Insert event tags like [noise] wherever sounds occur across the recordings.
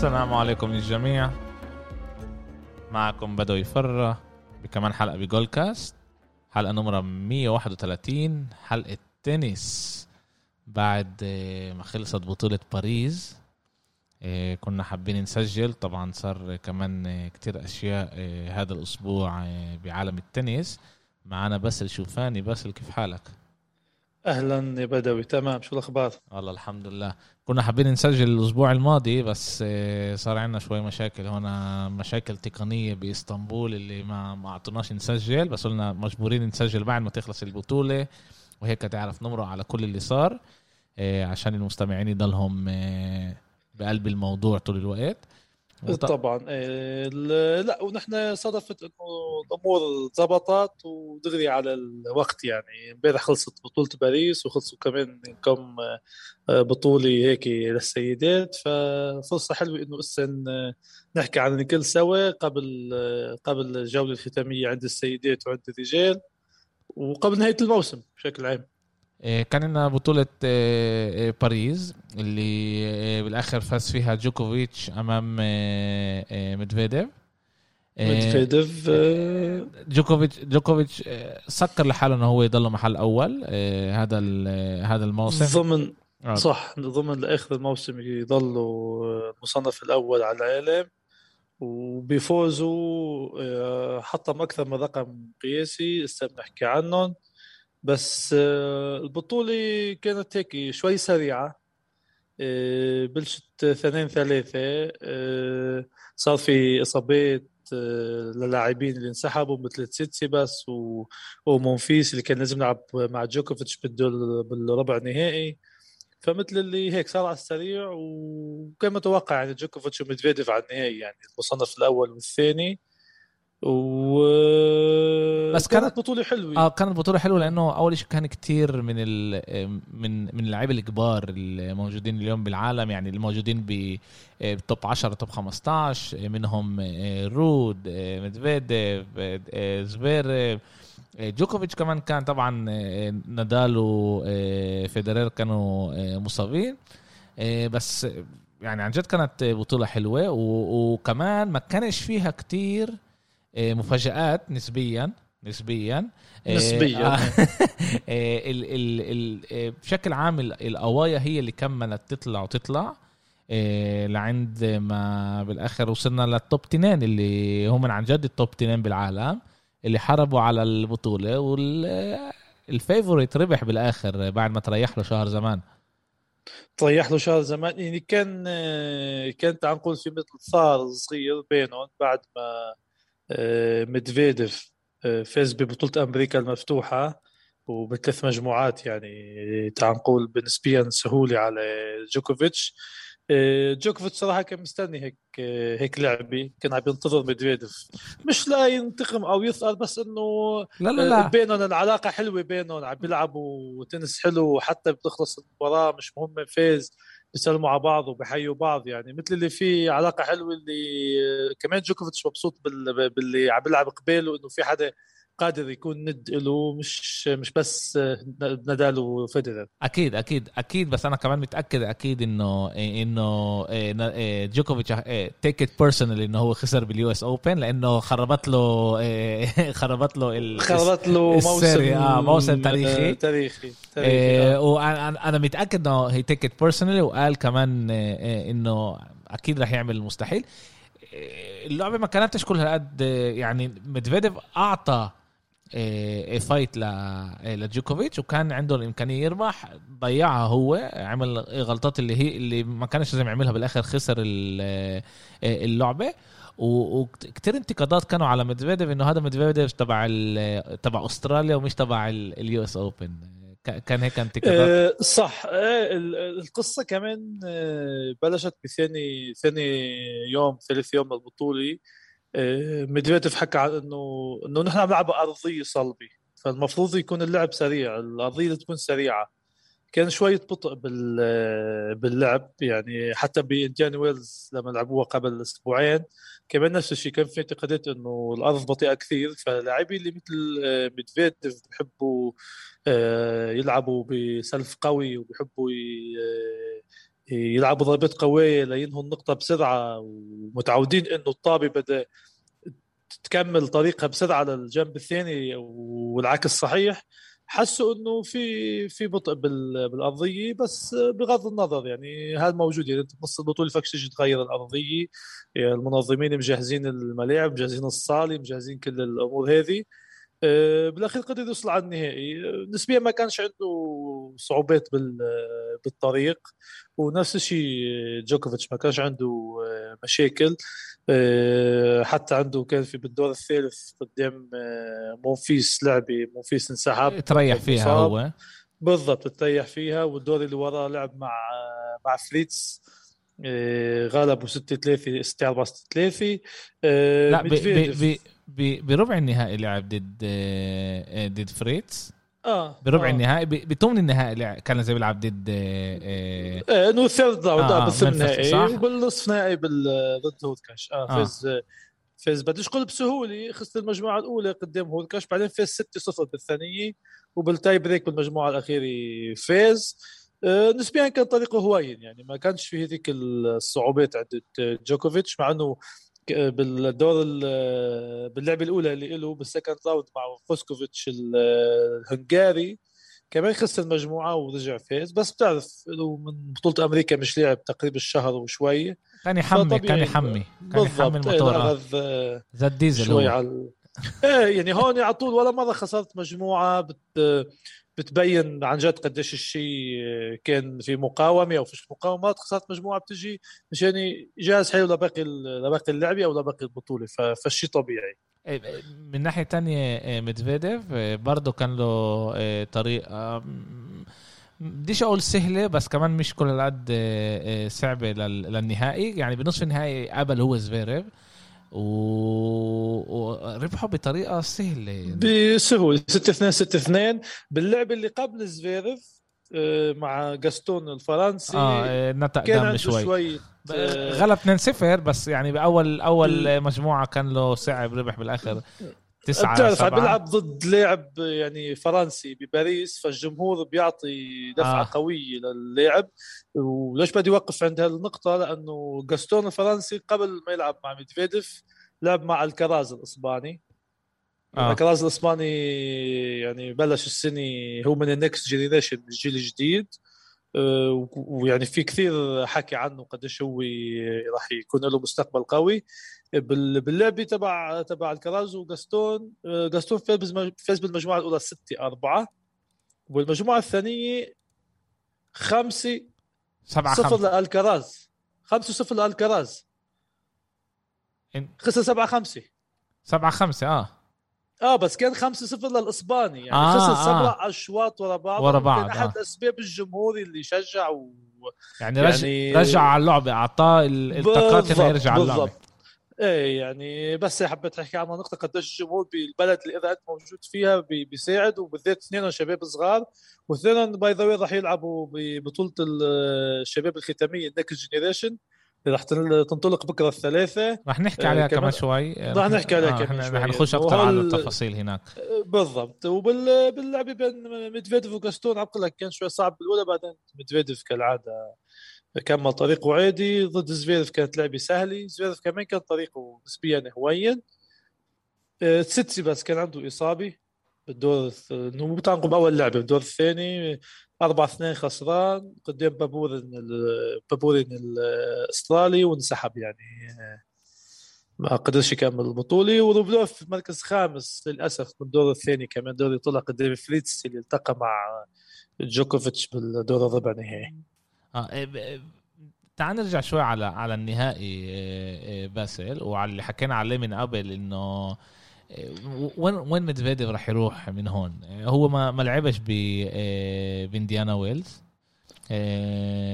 السلام عليكم للجميع معكم بدوي فرة بكمان حلقة بجول كاست حلقة نمرة 131 حلقة تنس بعد آه، ما خلصت بطولة باريس. آه، كنا حابين نسجل. طبعا صار كمان آه، كتير أشياء هذا الأسبوع بعالم التنس. معنا باسل شوفاني. باسل كيف حالك؟ أهلا يا بدوي. تمام. شو الأخبار؟ والله الحمد لله. كنا حابين نسجل الأسبوع الماضي بس آه، صار عندنا شوي مشاكل. هنا مشاكل تقنية بإسطنبول اللي ما ما أعطوناش نسجل بس قلنا مجبورين نسجل بعد ما تخلص البطولة وهيك تعرف نمرق على كل اللي صار آه، عشان المستمعين يضلهم آه، بقلب الموضوع طول الوقت. طبعا إيه لا ونحن صدفت إنه الأمور ضبطت ودغري على الوقت يعني. إمبارح خلصت بطولة باريس وخلصوا كمان كم آه، بطولة هيك للسيدات. ففرصة حلوة إنه هسه نحكي عن الكل سوا قبل قبل الجولة الختامية عند السيدات وعند الرجال وقبل نهاية الموسم بشكل عام. كان لنا بطولة إيه، إيه، باريس اللي بالآخر فاز فيها جوكوفيتش أمام ميدفيديف. ميدفيديف جوكوفيتش جوكوفيتش سكر لحاله إنه هو يضل محل أول هذا هذا الموسم. ضمن آه. صح ضمن لآخر الموسم يضلوا المصنف الأول على العالم. وبيفوزوا حطم أكثر من رقم قياسي هسه بنحكي عنهم. بس آه، البطولة كانت هيك شوي سريعة. آه، بلشت اثنين ثلاثة. آه، صار في إصابات للاعبين اللي انسحبوا مثل تسيتسيباس ومونفيس اللي كان لازم يلعب مع جوكوفيتش بده بالربع النهائي. فمثل اللي هيك صار على السريع وكان متوقع يعني جوكوفيتش وميدفيديف على النهائي يعني المصنف الأول والثاني. و بس كانت بطولة حلوة. آه كانت بطولة حلوة لأنه أول شيء كان كتير من ال... من من اللعيبه الكبار الموجودين اليوم بالعالم يعني الموجودين ب top 10 top 15 منهم آه، رود آه، ميدفيديف آه، زفيريف جوكوفيتش كمان كان. طبعا نادال وفيدرير كانوا مصابين. بس يعني عن جد كانت بطولة حلوة. وكمان ما كانش فيها كتير آه، مفاجآت نسبيا نسبيا. آه، نسبيا. آه، ال ال ال بشكل عام القوايا هي اللي كملت تطلع وتطلع. لعند ما بالآخر وصلنا لل top تنين اللي هم عن جد ال top تنين بالعالم اللي حاربوا على البطولة وال favorite ربح بالآخر بعد ما تريح له شهر زمان. تريح له شهر زمان. يعني كان كان تعال نقول في مثل ثأر صغير بينهم بعد ما ميدفيديف آه، فاز ببطولة أمريكا المفتوحة وبثلاث مجموعات يعني تعال نقول نسبيا سهولة على جوكوفيتش. آه، جوكوفيتش صراحة كان مستني هيك هيك لعبة. كان عم ينتظر ميدفيديف. مش لا ينتقم أو يثأر بس إنه لا لا لا. بينهم العلاقة حلوة بينهم عم بيلعبوا تنس حلو وحتى بتخلص المباراة مش مهم فاز. بيسلموا على بعض وبحيوا بعض يعني مثل اللي في علاقة حلوة اللي كمان جوكوفيتش مبسوط باللي عم بيلعب قباله انه في حدا قادر يكون ند له مش مش بس نادال وفيدرر أكيد أكيد أكيد. بس أنا كمان متأكد أكيد إنه إنه إيه، جوكوفيتش take it personal إنه هو خسر بال US Open لأنه خربت له إيه، [laughs] خربت له خربت له موسم آه موسم تاريخي. تاريخي, تاريخي إيه، آه. وأنا أنا متأكد إنه هي take it personal وقال كمان إنه أكيد رح يعمل المستحيل اللعبة ما كانتش كل هالقد يعني مدفيديف أعطى fight إيه، لجوكوفيتش وكان عنده الامكانيه يربح. ضيعها هو عمل غلطات اللي هي اللي ما كانش لازم يعملها بالآخر خسر اللعبة. وكثير انتقادات كانوا على ميدفيديف إنه هذا ميدفيديف تبع تبع أستراليا ومش تبع ال US Open كان هيك انتقادات؟ صح. القصة كمان آه، بلشت بثاني ثاني يوم ثالث يوم البطولة. آه، ميدفيديف حكى عن انه إنه نحن عم نلعب أرضية صلبة. فالمفروض يكون اللعب سريع الأرضية تكون سريعة. كان شوية بطء باللعب يعني حتى بإنديان ويلز لما لعبوها قبل أسبوعين كمان نفس الشيء كان في انتقادات إنه الأرض بطيئة كثير. فلاعبي اللي مثل آه، ميدفيديف بحبوا آه، يلعبوا بسيرف قوي وبحبوا يلعبوا ضربات قوية لينهوا النقطة بسرعة ومتعودين إنه الطابة بدها تكمل طريقها بسرعة للجنب الثاني والعكس صحيح. حسوا إنه في في بطء بالأرضية بس بغض النظر يعني هذا موجود. يعني أنت بنص البطولة فيك تيجي تغير الأرضية. يعني المنظمين مجهزين الملاعب مجهزين الصالة مجهزين كل الأمور هذه. بالاخير قدر يوصل على النهائي. نسبيا ما كانش عنده صعوبات بالطريق. ونفس الشيء جوكوفيتش ما كانش عنده آه، مشاكل. آه، حتى عنده كان في بالدور الثالث قدام مونفيس لعبه مونفيس انسحب. تريح فيها هو. بالضبط تريح فيها. والدور اللي وراه لعب مع مع فريتز. غلبوا 6 3 6 4 6 3 لا بربع النهائي لعب ضد آه، ضد فريتز. آه. بربع آه. النهائي بثمن النهائي كان زي بيلعب ضد آه إيه إنه third round آه, آه بالثمن النهائي وبالنصف نهائي ضد هودكاش. آه, آه. فاز فاز بديش أقول بسهولة خسر المجموعة الأولى قدام هودكاش بعدين فاز 6-0 بالثانية وبال tie break بالمجموعة الأخيرة فاز. آه نسبيا كان طريقه هواين يعني ما كانش في هذيك الصعوبات عند جوكوفيتش مع إنه بالدور باللعبة الأولى اللي له بال second round مع فوسكوفيتش الهنغاري. كمان خسر المجموعة ورجع فاز. بس بتعرف إله من بطولة أمريكا مش لاعب تقريبا الشهر وشوي. كان يحمي كان يحمي كان يحمي الموتور زاد ديزل شوي على إيه يعني هون على طول ولا مرة خسرت مجموعة بت بتبين عن جد قديش الشيء كان في مقاومة أو فيش مقاومات خسرت مجموعة بتجي مشان يعني جاهز حلو لباقي لباقي اللعبه أو لباقي البطولة. فالشيء طبيعي. إيه، من ناحية تانية إيه، ميدفيديف إيه، برضه كان له طريقه بديش أقول سهلة بس كمان مش كل قد صعبة للنهائي. يعني بنصف النهائي قبل هو زفيريف. وربحوا بطريقة سهلة. يعني. بسهولة 6 2 6 2 باللعبه اللي قبل زفيرف آه، مع جاستون الفرنسي آه آه، نطق دم شوي, شوي آه، غلط 2 0 بس يعني باول أول مجموعة كان له صعب ربح بالآخر. تسعة بتعرف عم بيلعب ضد لاعب يعني فرنسي بباريس فالجمهور بيعطي دفعة آه. قوية للاعب وليش بدي اوقف عند هالنقطة؟ لأنه جاستون الفرنسي قبل ما يلعب مع ميدفيديف لعب مع الكراز الإسباني. آه. الكراز الإسباني يعني بلش السنة هو من ال next generation الجيل الجديد. ويعني في كثير حكي عنه قديش هو راح يكون له مستقبل قوي. باللعبة تبع تبع الكراز وجاستون جاستون فاز فاز بالمجموعة الأولى 6 4 والمجموعة الثانية 5 7 0 لألكراز. 5 0 لألكراز. خسر 7 5 7 5 آه. آه بس كان 5 0 للإسباني. يعني آه خسر سبع آه. أشواط ورا بعض. ورا بعض كان أحد آه. أسباب الجمهور اللي شجع و... يعني, يعني رجع على اللعبه أعطاه الطاقات إنه يرجع على اللعبه إيه يعني بس حبيت أحكي عن نقطة قديش الجمهور بالبلد اللي إذا أنت موجود فيها بيساعد وبالذات اثنين شباب صغار واثنين by the way راح يلعبوا ببطوله الشباب الختامية ال next generation راح تنطلق بكرة الثلاثة راح نحكي عليها آه كمان. شوي. راح نحكي عليها آه كمان شوي. رح نخش أكثر على التفاصيل هناك. بالضبط. وباللعبه بين ميدفيديف وجاستون عم لك كان شوي صعب بالاولى بعدين ميدفيديف كالعادة كمل طريقه عادي. ضد زفيرف كانت لعبة سهلة. زفيرف كمان كان طريقه نسبيا هوين آه، تسيتسي بس كان عنده إصابة بالدور إنه مو بتعنقب أول لعبة بالدور الثاني. 4 2 خسران قدام بابورن بابورن الأسترالي وانسحب يعني. ما قدرش يكمل البطولة. وروبلوف مركز خامس للأسف بالدور الثاني كمان دوري طلع قدام فريتز اللي التقى مع جوكوفيتش بالدور الربع نهائي. آه إيه، تعال نرجع شوي على على النهائي إيه، إيه، باسل وعلى اللي حكينا عليه من قبل إنه وين وين ميدفيديف راح يروح من هون؟ هو ما ما لعبش بإنديانا ويلز.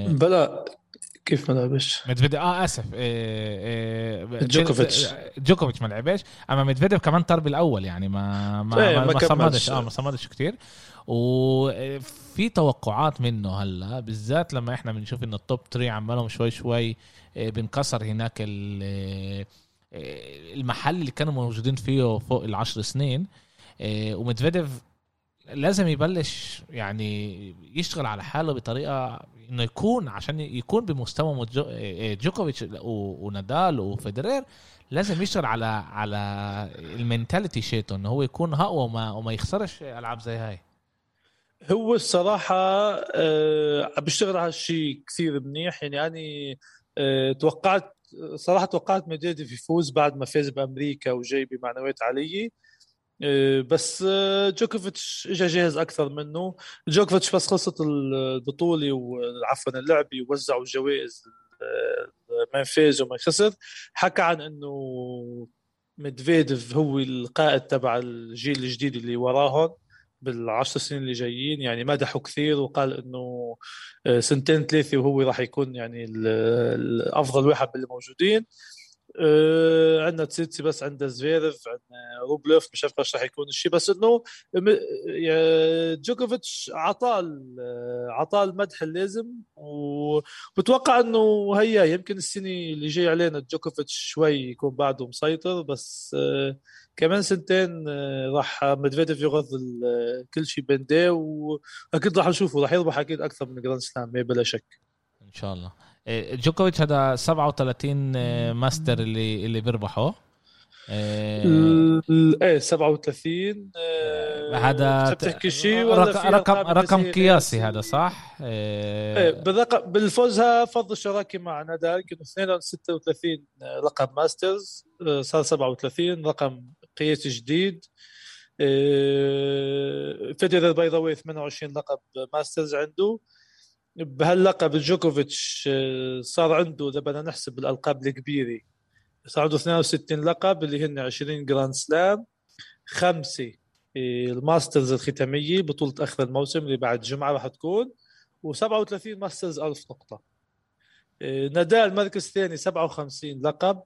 بلا كيف ما لعبش؟ ميدفيديف آه آسف. جوكوفيتش. جوكوفيتش. ما لعبش. أما ميدفيديف كمان طار بالأول يعني ما ما ما, ما صمدش. آه ما صمدش كثير وفي توقعات منه هلا بالذات لما إحنا بنشوف ان التوب 3 عمالهم شوي شوي آه، بنكسر هناك آه، المحل اللي كانوا موجودين فيه فوق العشر سنين آه، ومدفيديف لازم يبلش يعني يشتغل على حاله بطريقة إنه يكون عشان يكون بمستوى جوكوفيتش ونادال وفيدرير لازم يشتغل على على ال mentality تبعته إنه هو يكون أقوى وما, وما يخسرش ألعاب زي هاي. هو الصراحة أه بيشتغل على هالشيء كثير منيح. يعني أنا توقعت صراحة توقعت ميدفيديف يفوز بعد ما فاز بأمريكا وجاي بمعنويات عالية. أه بس آه، جوكوفيتش اجى جاهز أكثر منه. جوكوفيتش بس خلصت البطولة وعفوا اللعبه ووزعوا الجوائز من فاز ومن خسر. حكى عن إنه ميدفيديف هو القائد تبع الجيل الجديد اللي وراهم. بالعشر سنين اللي جايين يعني مدحه كثير وقال إنه آه، سنتين ثلاثة وهو راح يكون يعني الافضل واحد باللي موجودين. آه، عندنا تسيتسيباس عندنا زفيرف عندنا روبلوف مش عارف إيش راح يكون الشيء. بس إنه جوكوفيتش عطاه عطاه المدح اللازم وبتوقع إنه هيا يمكن السنة اللي جاي علينا جوكوفيتش شوي يكون بعده مسيطر بس آه، كمان سنتين آه، راح مدفيديف يخض كل شيء بين واكيد راح نشوفه راح يربح أكيد أكثر من Grand Slam بلا شك. إن شاء الله. إيه، جوكوفيتش هذا 37 آه، ماستر اللي اللي بيربحه. إيه. 37 آه، هذا بتحكي شيء ولا رقم رقم قياسي هذا صح؟ إيه. بالرقم بالفوز هذا فض الشراكة مع نادال كانوا 36 لقب ماسترز آه، صار 37 رقم قياسي جديد. فيدرر باي ذا 28 لقب ماسترز عنده. بهاللقب جوكوفيتش آه، صار عنده إذا بدنا نحسب الالقاب الكبيرة صار عنده 62 لقب اللي هن 20 جراند سلام خمسة آه، الماسترز الختامية بطولة آخر الموسم اللي بعد جمعة راح تكون و37 ماسترز 1000 نقطة. آه، نادال مركز ثاني 57 لقب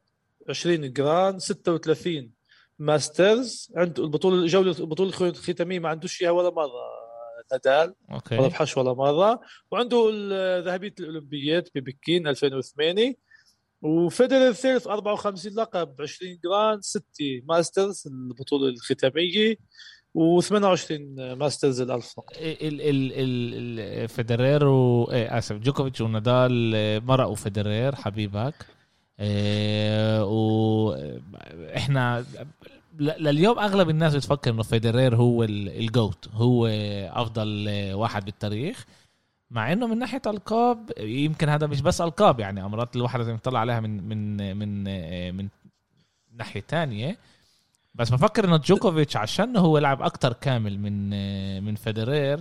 20 جراند 36 ماسترز عنده البطولة الجوله البطولة الختامية ما عندوش اياها ولا مرة نادال okay. ما ربحش ولا مرة. وعنده ذهبيه الأولمبيات ببكين 2008 وفيدرر الثالث 54 لقب 20 جراند 6 ماسترز البطولة الختامية و28 ماسترز ال 1000 نقطه ال ال ال فيدرير و إيه آسف جوكوفيتش ونادال مرقوا فيدرير حبيبك. إيه وإحنا لليوم اغلب الناس بتفكر انه فيدرير هو ال GOAT هو افضل واحد بالتاريخ مع انه من ناحية القاب يمكن هذا مش بس القاب يعني امرات الواحد لازم يطلع عليها من من من من ناحية تانية. بس بفكر انه جوكوفيتش عشان هو لعب أكتر كامل من من فيدرير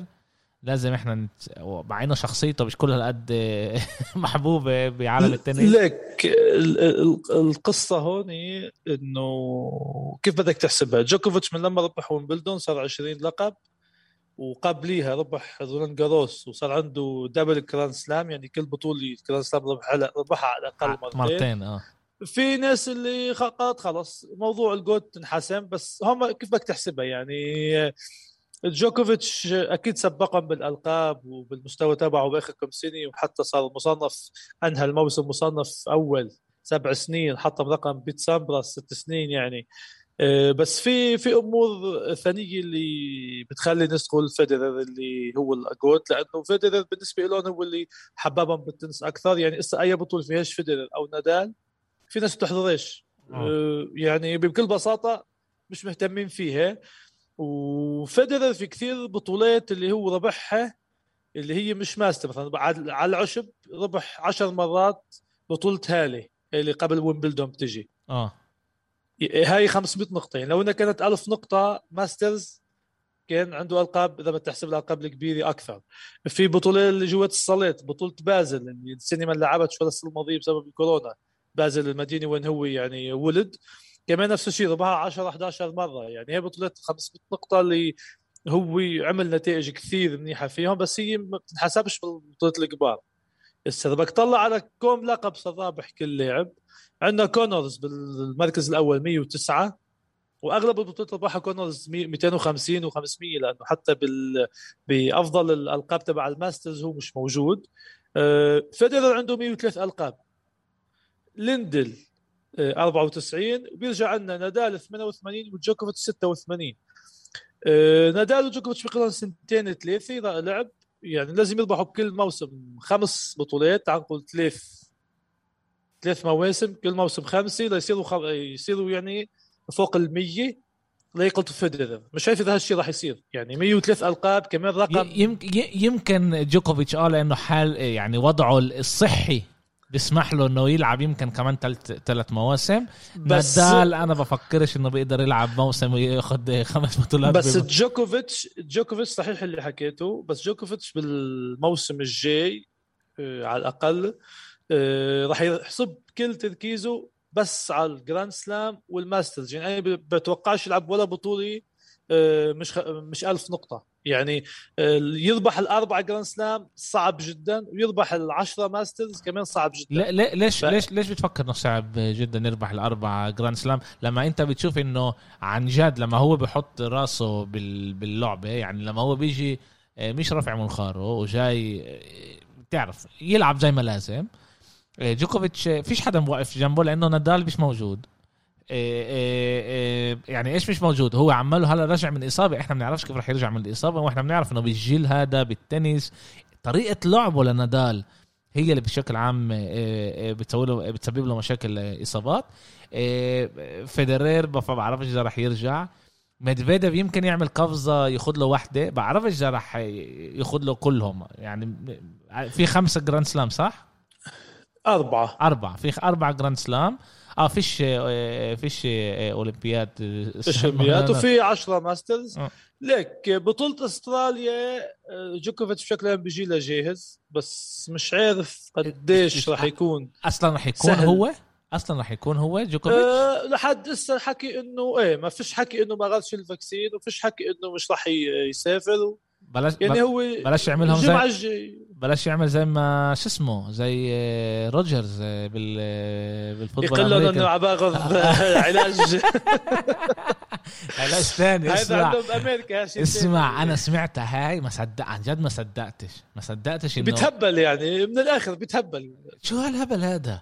لازم إحنا نت... مع انه شخصيته مش كل هالقد [laughs] محبوبه بعالم التنس؟ لك القصة هون إنه كيف بدك تحسبها؟ جوكوفيتش من لما ربح ويمبلدون صار 20 لقب وقبليها ربح رولان جاروس وصار عنده double جراند سلام يعني كل بطولة جراند سلام ربحها ربحها على الأقل مرتين. مرتين آه. في ناس اللي قالت خلص موضوع ال GOAT انحسم بس هم كيف بدك تحسبها؟ يعني جوكوفيتش أكيد سبقهم بالألقاب وبالمستوى تبعه بآخر كم سنة وحتى صار مصنف أنهى الموسم مصنف أول سبع سنين حطم رقم بيت سامبراس ست سنين يعني. آه، بس في في أمور ثانية اللي بتخلي الناس تقول فيدرر اللي هو ال GOAT لأنه فيدرر بالنسبة لهم هو اللي حببهم بالتنس أكثر. يعني إسا أي بطولة فيهاش فيدرر؟ أو نادال؟ في ناس بتحضرش آه. يعني بكل بساطة مش مهتمين فيها. وفيدرر في كثير بطولات اللي هو ربحها اللي هي مش ماستر مثلا على العشب ربح عشر مرات بطولة هالة اللي قبل ويمبلدون بتجي. آه. هاي 500 نقطة. يعني لو إنها كانت 1000 نقطة ماسترز كان عنده ألقاب إذا بتحسب الألقاب الكبيرة أكثر. في بطولة اللي جوات الصالات بطولة بازل اللي السنة ما لعبتش ولا السنة الماضيه بسبب الكورونا. بازل المدينة وين هو يعني ولد. كمان نفس الشيء ربحها 10 11 مرة. يعني هي بطوله 500 نقطة اللي هو عمل نتائج كثير منيحة فيهم بس هي ما بتنحسبش بالبطولات الكبار. هسه بدك تطلع على كم لقب صار رابح كل لاعب عندنا كونرز بالمركز الأول 109 وأغلب البطولات ربحها كونرز 250 و500 لأنه حتى بال بأفضل الألقاب تبع الماسترز هو مش موجود. آه، فيدرر عنده 103 ألقاب. ليندل 94 وبيرجع عندنا نادال 88 وجوكوفيتش 86 آه، نادال وجوكوفيتش بخلال سنتين ثلاثة لعب. يعني لازم يربحوا بكل موسم خمس بطولات تعال نقول ثلاث ثلاث مواسم كل موسم خمسة ليصيروا خ... يصيروا يعني فوق ال 100 ليقلتوا فيدرر. مش شايف إذا هالشيء راح يصير. يعني 103 ألقاب كمان رقم. يمكن يمكن جوكوفيتش آه لأنه حال يعني وضعه الصحي بيسمح له إنه يلعب يمكن كمان ثلاث مواسم بس نادال أنا بفكرش إنه بيقدر يلعب موسم وياخذ خمس بطولات بس بم... جوكوفيتش جوكوفيتش صحيح اللي حكيته بس جوكوفيتش بالموسم الجاي آه على الأقل آه راح يحسب كل تركيزه بس على الجراند سلام والماسترز يعني أنا بتوقعش يلعب ولا بطولة آه مش. مش 1000 نقطة يعني آه، يربح الأربعة جراند سلام صعب جدا ويربح العشرة ماسترز كمان صعب جدا. لا لا ليش ف... ليش ليش بتفكر إنه صعب جدا يربح الأربعة جراند سلام لما أنت بتشوف إنه عن جد لما هو بحط راسه بال... باللعبة يعني لما هو بيجي آه، مش رافع منخاره وجاي بتعرف آه، يلعب زي ما لازم. جوكوفيتش فيش حدا موقف جنبه لأنه نادال مش موجود. يعني إيش مش موجود؟ هو عماله هلا رجع من إصابة إحنا ما بنعرفش كيف رح يرجع من الإصابة وإحنا بنعرف إنه بالجيل هذا بالتنس. طريقة لعبه لنادال هي اللي بشكل عام بتسوي له بتسبب له مشاكل إصابات. فيدرير ما بعرفش إذا رح يرجع. ميدفيديف يمكن يعمل قفزة ياخذ له وحدة بعرفش إذا رح ياخذ له كلهم. يعني في خمسة جراند سلام صح؟ أربعة. أربعة. في أربعة جراند سلام آه فيش آه، فيش آه، أولمبياد. فيش أولمبياد. [laughs] وفي 10 ماسترز. آه. ليك بطولة أستراليا جوكوفيتش بشكل عام بيجي له جاهز بس مش عارف قديش راح يكون. أصلا راح يكون سهل. هو؟ أصلا راح يكون هو جوكوفيتش؟ أه لحد هسه الحكي إنه إيه ما فيش حكي إنه ما أخذش ال vaccine وفيش حكي إنه مش راح يسافر بلاش يعني هو بلاش يعملهم زي بلاش يعمل زي ما شو اسمه؟ زي آه، روجرز آه، بال آه، بال football يقول إنه عم باخذ [laughs] علاج. علاج ثاني اسمع. أمريكا اسمع أنا سمعتها هاي ما صدق عن جد ما صدقتش. ما صدقتش انه بتهبل يعني من الآخر بتهبل. شو هالهبل هذا؟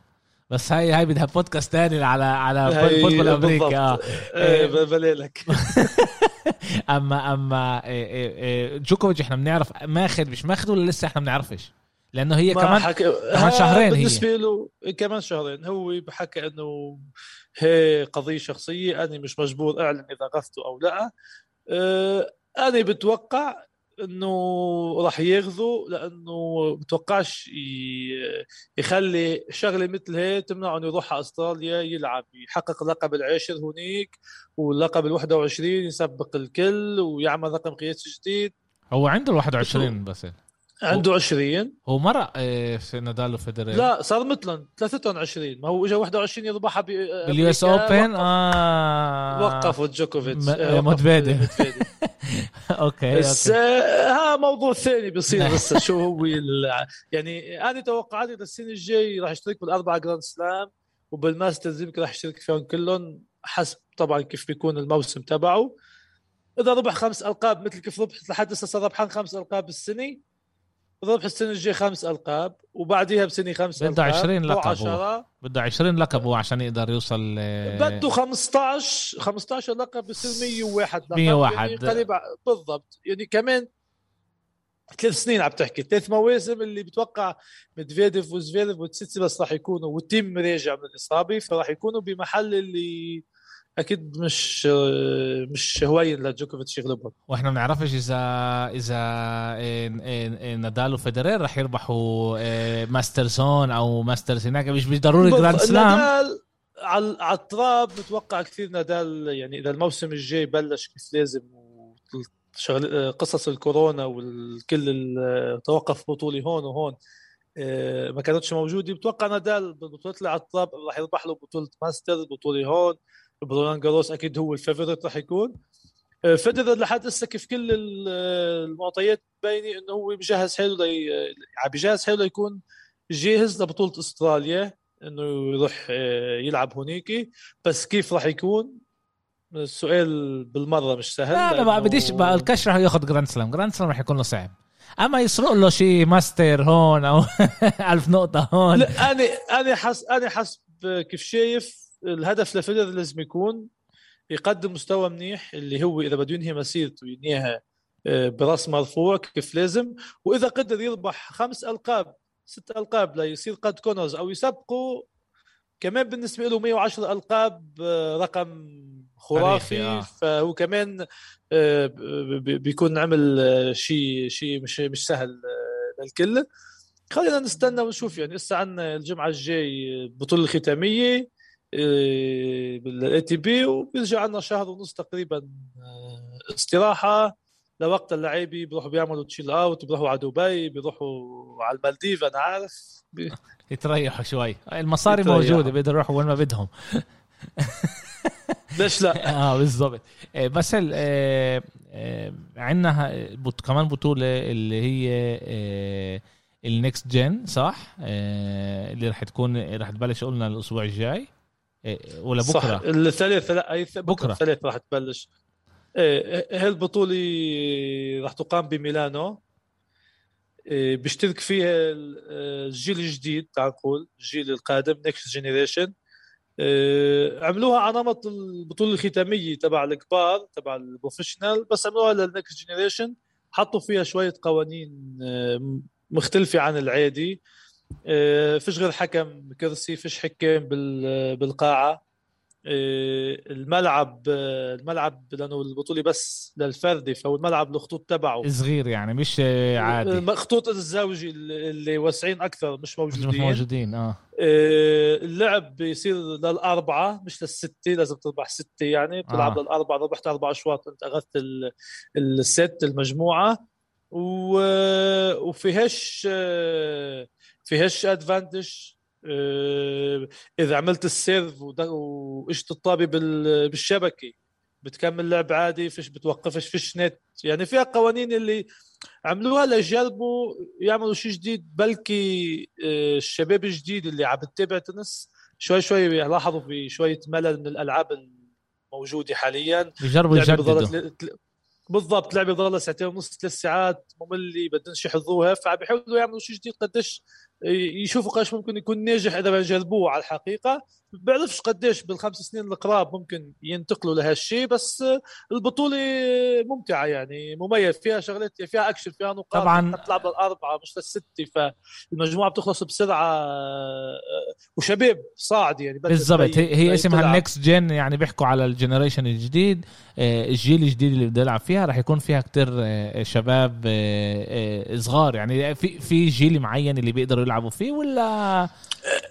بس هاي هاي بدها بودكاست تاني على على football أمريكا آه. إيه بليلك. [laughs] [laughs] اما أما إيه، إيه، إيه، جوكوفيتش إحنا بنعرف ماخذ مش ماخذ ولا لسه إحنا بنعرفش لأنه هي كمان حك... كمان شهرين بالنسبة هي. له كمان شهرين. هو بحكى إنه هي قضية شخصية أنا مش مجبور أعلن إذا أخذته أو لا. أه أنا بتوقع إنه راح ياخذوا لأنه بتوقعش يخلي شغلة مثل هي تمنعه إنه يروح على أستراليا يلعب يحقق اللقب العاشر هنيك واللقب ال 21 يسبق الكل ويعمل رقم قياسي جديد. هو عنده ال 21 بس. عنده 20 هو مرق آه، في نادال وفيدرر لا صار مثلهم ثلاثتهم 20 ما هو اجى 21 يربحها باليو إس أوبن؟ آه. وقفوا جوكوفيتش. آه مدفيدي [laughs] أوكي بس آه ها موضوع ثاني بيصير [laughs] بس شو هو يعني أنا توقعاتي السنة الجاي راح يشترك بالأربعة grand slam وبال masters يمكن راح يشترك فيهم كلهم حسب طبعا كيف بيكون الموسم تبعه. إذا ربح خمس ألقاب مثل كيف ربح لحد هسه صار ربحان خمس ألقاب السنة ربح السنة الجايه خمس ألقاب وبعديها بسنه خمس بده 20 لقب بده 20 لقب هو عشان يقدر يوصل بده 15 15 لقب بصير 101 لقب. 101 يعني بالضبط. يعني كمان ثلاث سنين عم تحكي. ثلاث مواسم اللي بتوقع مدفيديف وزفيرف بس راح يكونوا والتيم راجع من الاصابه فراح يكونوا بمحل اللي أكيد مش مش هواين لجوكوفيتش يغلبهم وإحنا ما بنعرفش إذا إذا نادال وفيدرير رح يربحوا ماستر زون أو masters هناك مش ضروري grand slam نادال على على التراب بتوقع كثير نادال يعني إذا الموسم الجاي بلش كيف لازم شغل قصص الكورونا والكل توقف بطولي هون وهون ما كانتش موجودة. بتوقع نادال بطولة على التراب راح يربح له بطولة ماستر بطولة هون. برولان جاروس أكيد هو ال favorite راح يكون. آه، فيدرر لحد هسه كيف كل المعطيات باينة إنه هو بجهز حاله لي عم بجهز حاله ليكون جاهز لبطولة أستراليا إنه يروح آه، يلعب هونيك بس كيف راح يكون؟ السؤال بالمرة مش سهل لا لا ما بديش الكش راح ياخذ grand slam grand slam راح يكون له صعب. أما يسرق له شيء ماستر هون أو [laughs] ألف نقطة هون. لا أنا أنا حس أنا حسب كيف شايف الهدف لفيدرر لازم يكون يقدم مستوى منيح اللي هو إذا بده ينهي مسيرته ينهيها آه، براس مرفوع كيف لازم. وإذا قدر يربح خمس ألقاب ست ألقاب ليصير قد كونرز أو يسبقوا كمان بالنسبة له 110 ألقاب آه، رقم خرافي. آه. فهو كمان آه، بيكون عمل شيء شيء مش مش سهل للكل. خلينا نستنى ونشوف يعني لسه عندنا الجمعة الجاي البطوله الختامية. بال ATP وبيرجع عندنا شهر ونص تقريبا استراحة لوقت اللعيبه بيروحوا بيعملوا chill out بيروحوا على دبي بيروحوا على المالديف أنا عارف بي... يتريحوا شوي المصاري يتريحوا. موجودة بيقدروا يروحوا وين ما بدهم ليش لا؟ [laughs] آه بالضبط آه، بس آه آه عندنا كمان بطولة اللي هي آه ال next gen صح؟ آه اللي رح تكون رح تبلش قلنا الأسبوع الجاي آه ولا بكرة؟ صح الثالث لا أي بكرة. الثالث رح تبلش. إيه هالبطولة راح تقام بميلانو. إيه، بيشترك فيها الجيل الجديد تعال نقول الجيل القادم next generation إيه، عملوها على نمط البطولة الختامية تبع الكبار تبع ال professional بس عملوها لل next generation حطوا فيها شوية قوانين إيه، مختلفة عن العادي. فيش غير حكم كرسي فيش حكم بالقاعة. آه، الملعب الملعب لأنه البطولة بس للفردي فهو الملعب الخطوط تبعه. صغير يعني مش عادي. خطوط الزوجي اللي واسعين أكثر مش موجودين مش موجودين. آه, آه، اللعب بيصير للأربعة مش للستة لازم تربح ستة يعني. بتلعب آه. للأربعة ربحت أربع أشواط أنت أخذت الست المجموعة. وفيهاش فيهاش advantage آه، إذا عملت ال serve واجت الطابه بالشبكة. بتكمل لعب عادي فيش بتوقفش فيش نت. يعني فيها قوانين اللي عملوها ليجربوا يعملوا شيء جديد بلكي آه، الشباب الجديد اللي عم بتتابع تنس شوي شوي لاحظوا في شوية ملل من الألعاب الموجودة حاليا. بيجربوا يجددوا. بالضبط لعبه ضلها ساعتين ونص ثلاث ساعات ممله بدهم يحفظوها فعم بيحاولوا يعملوا شيء جديد قديش يشوفوا قديش ممكن يكون ناجح إذا بجربوه على الحقيقة. بعرفش قديش بالخمس سنين القراب ممكن ينتقلوا لهالشيء بس البطولة ممتعة يعني مميز فيها شغلات فيها أكشن فيها نقاط طبعا. بتلعب للاربعه مش للستة فالمجموعة بتخلص بسرعة وشباب صاعد يعني بالضبط. هي, هي اسمها النكست gen يعني بيحكوا على ال generation الجديد. آه، الجيل الجديد اللي بده يلعب فيها راح يكون فيها كتير آه، شباب آه، صغار. يعني في في جيل معين اللي بيقدروا يلعبوا فيه ولا؟